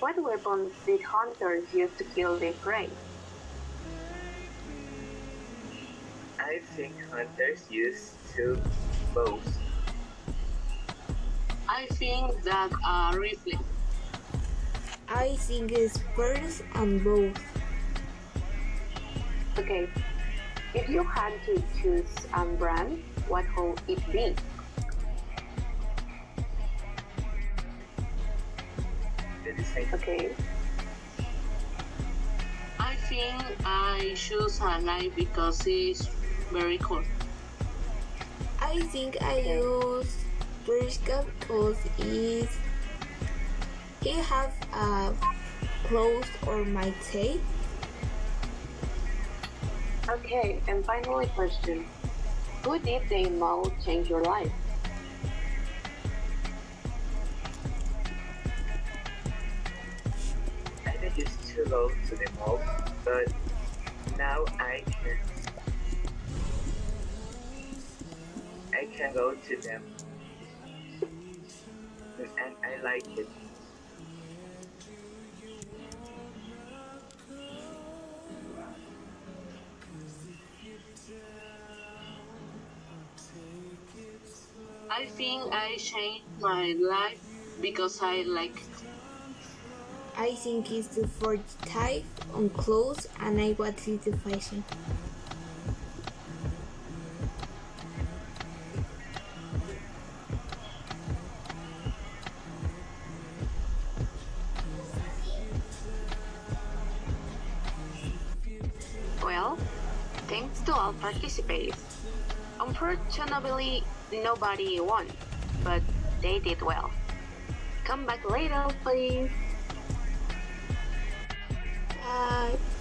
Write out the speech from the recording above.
What weapons did hunters use to kill their prey? I think hunters use two bows. I think that a rifle. I think it's birds and bows. Okay, if you had to choose a brand, what would it be? The design. Okay, I think I choose a knife because it's very cool. I think I use Bershka because it's he have a clothes or my say. okay, and finally question. Who did the mall change your life? It's too low to the mall, but now I can I can go to them and I like it. I think I changed my life because I like it. I think it's the fourth type on clothes and I watch it the fashion. Well, thanks to all participants. Unfortunately, nobody won, but they did well. Come back later, please. Bye.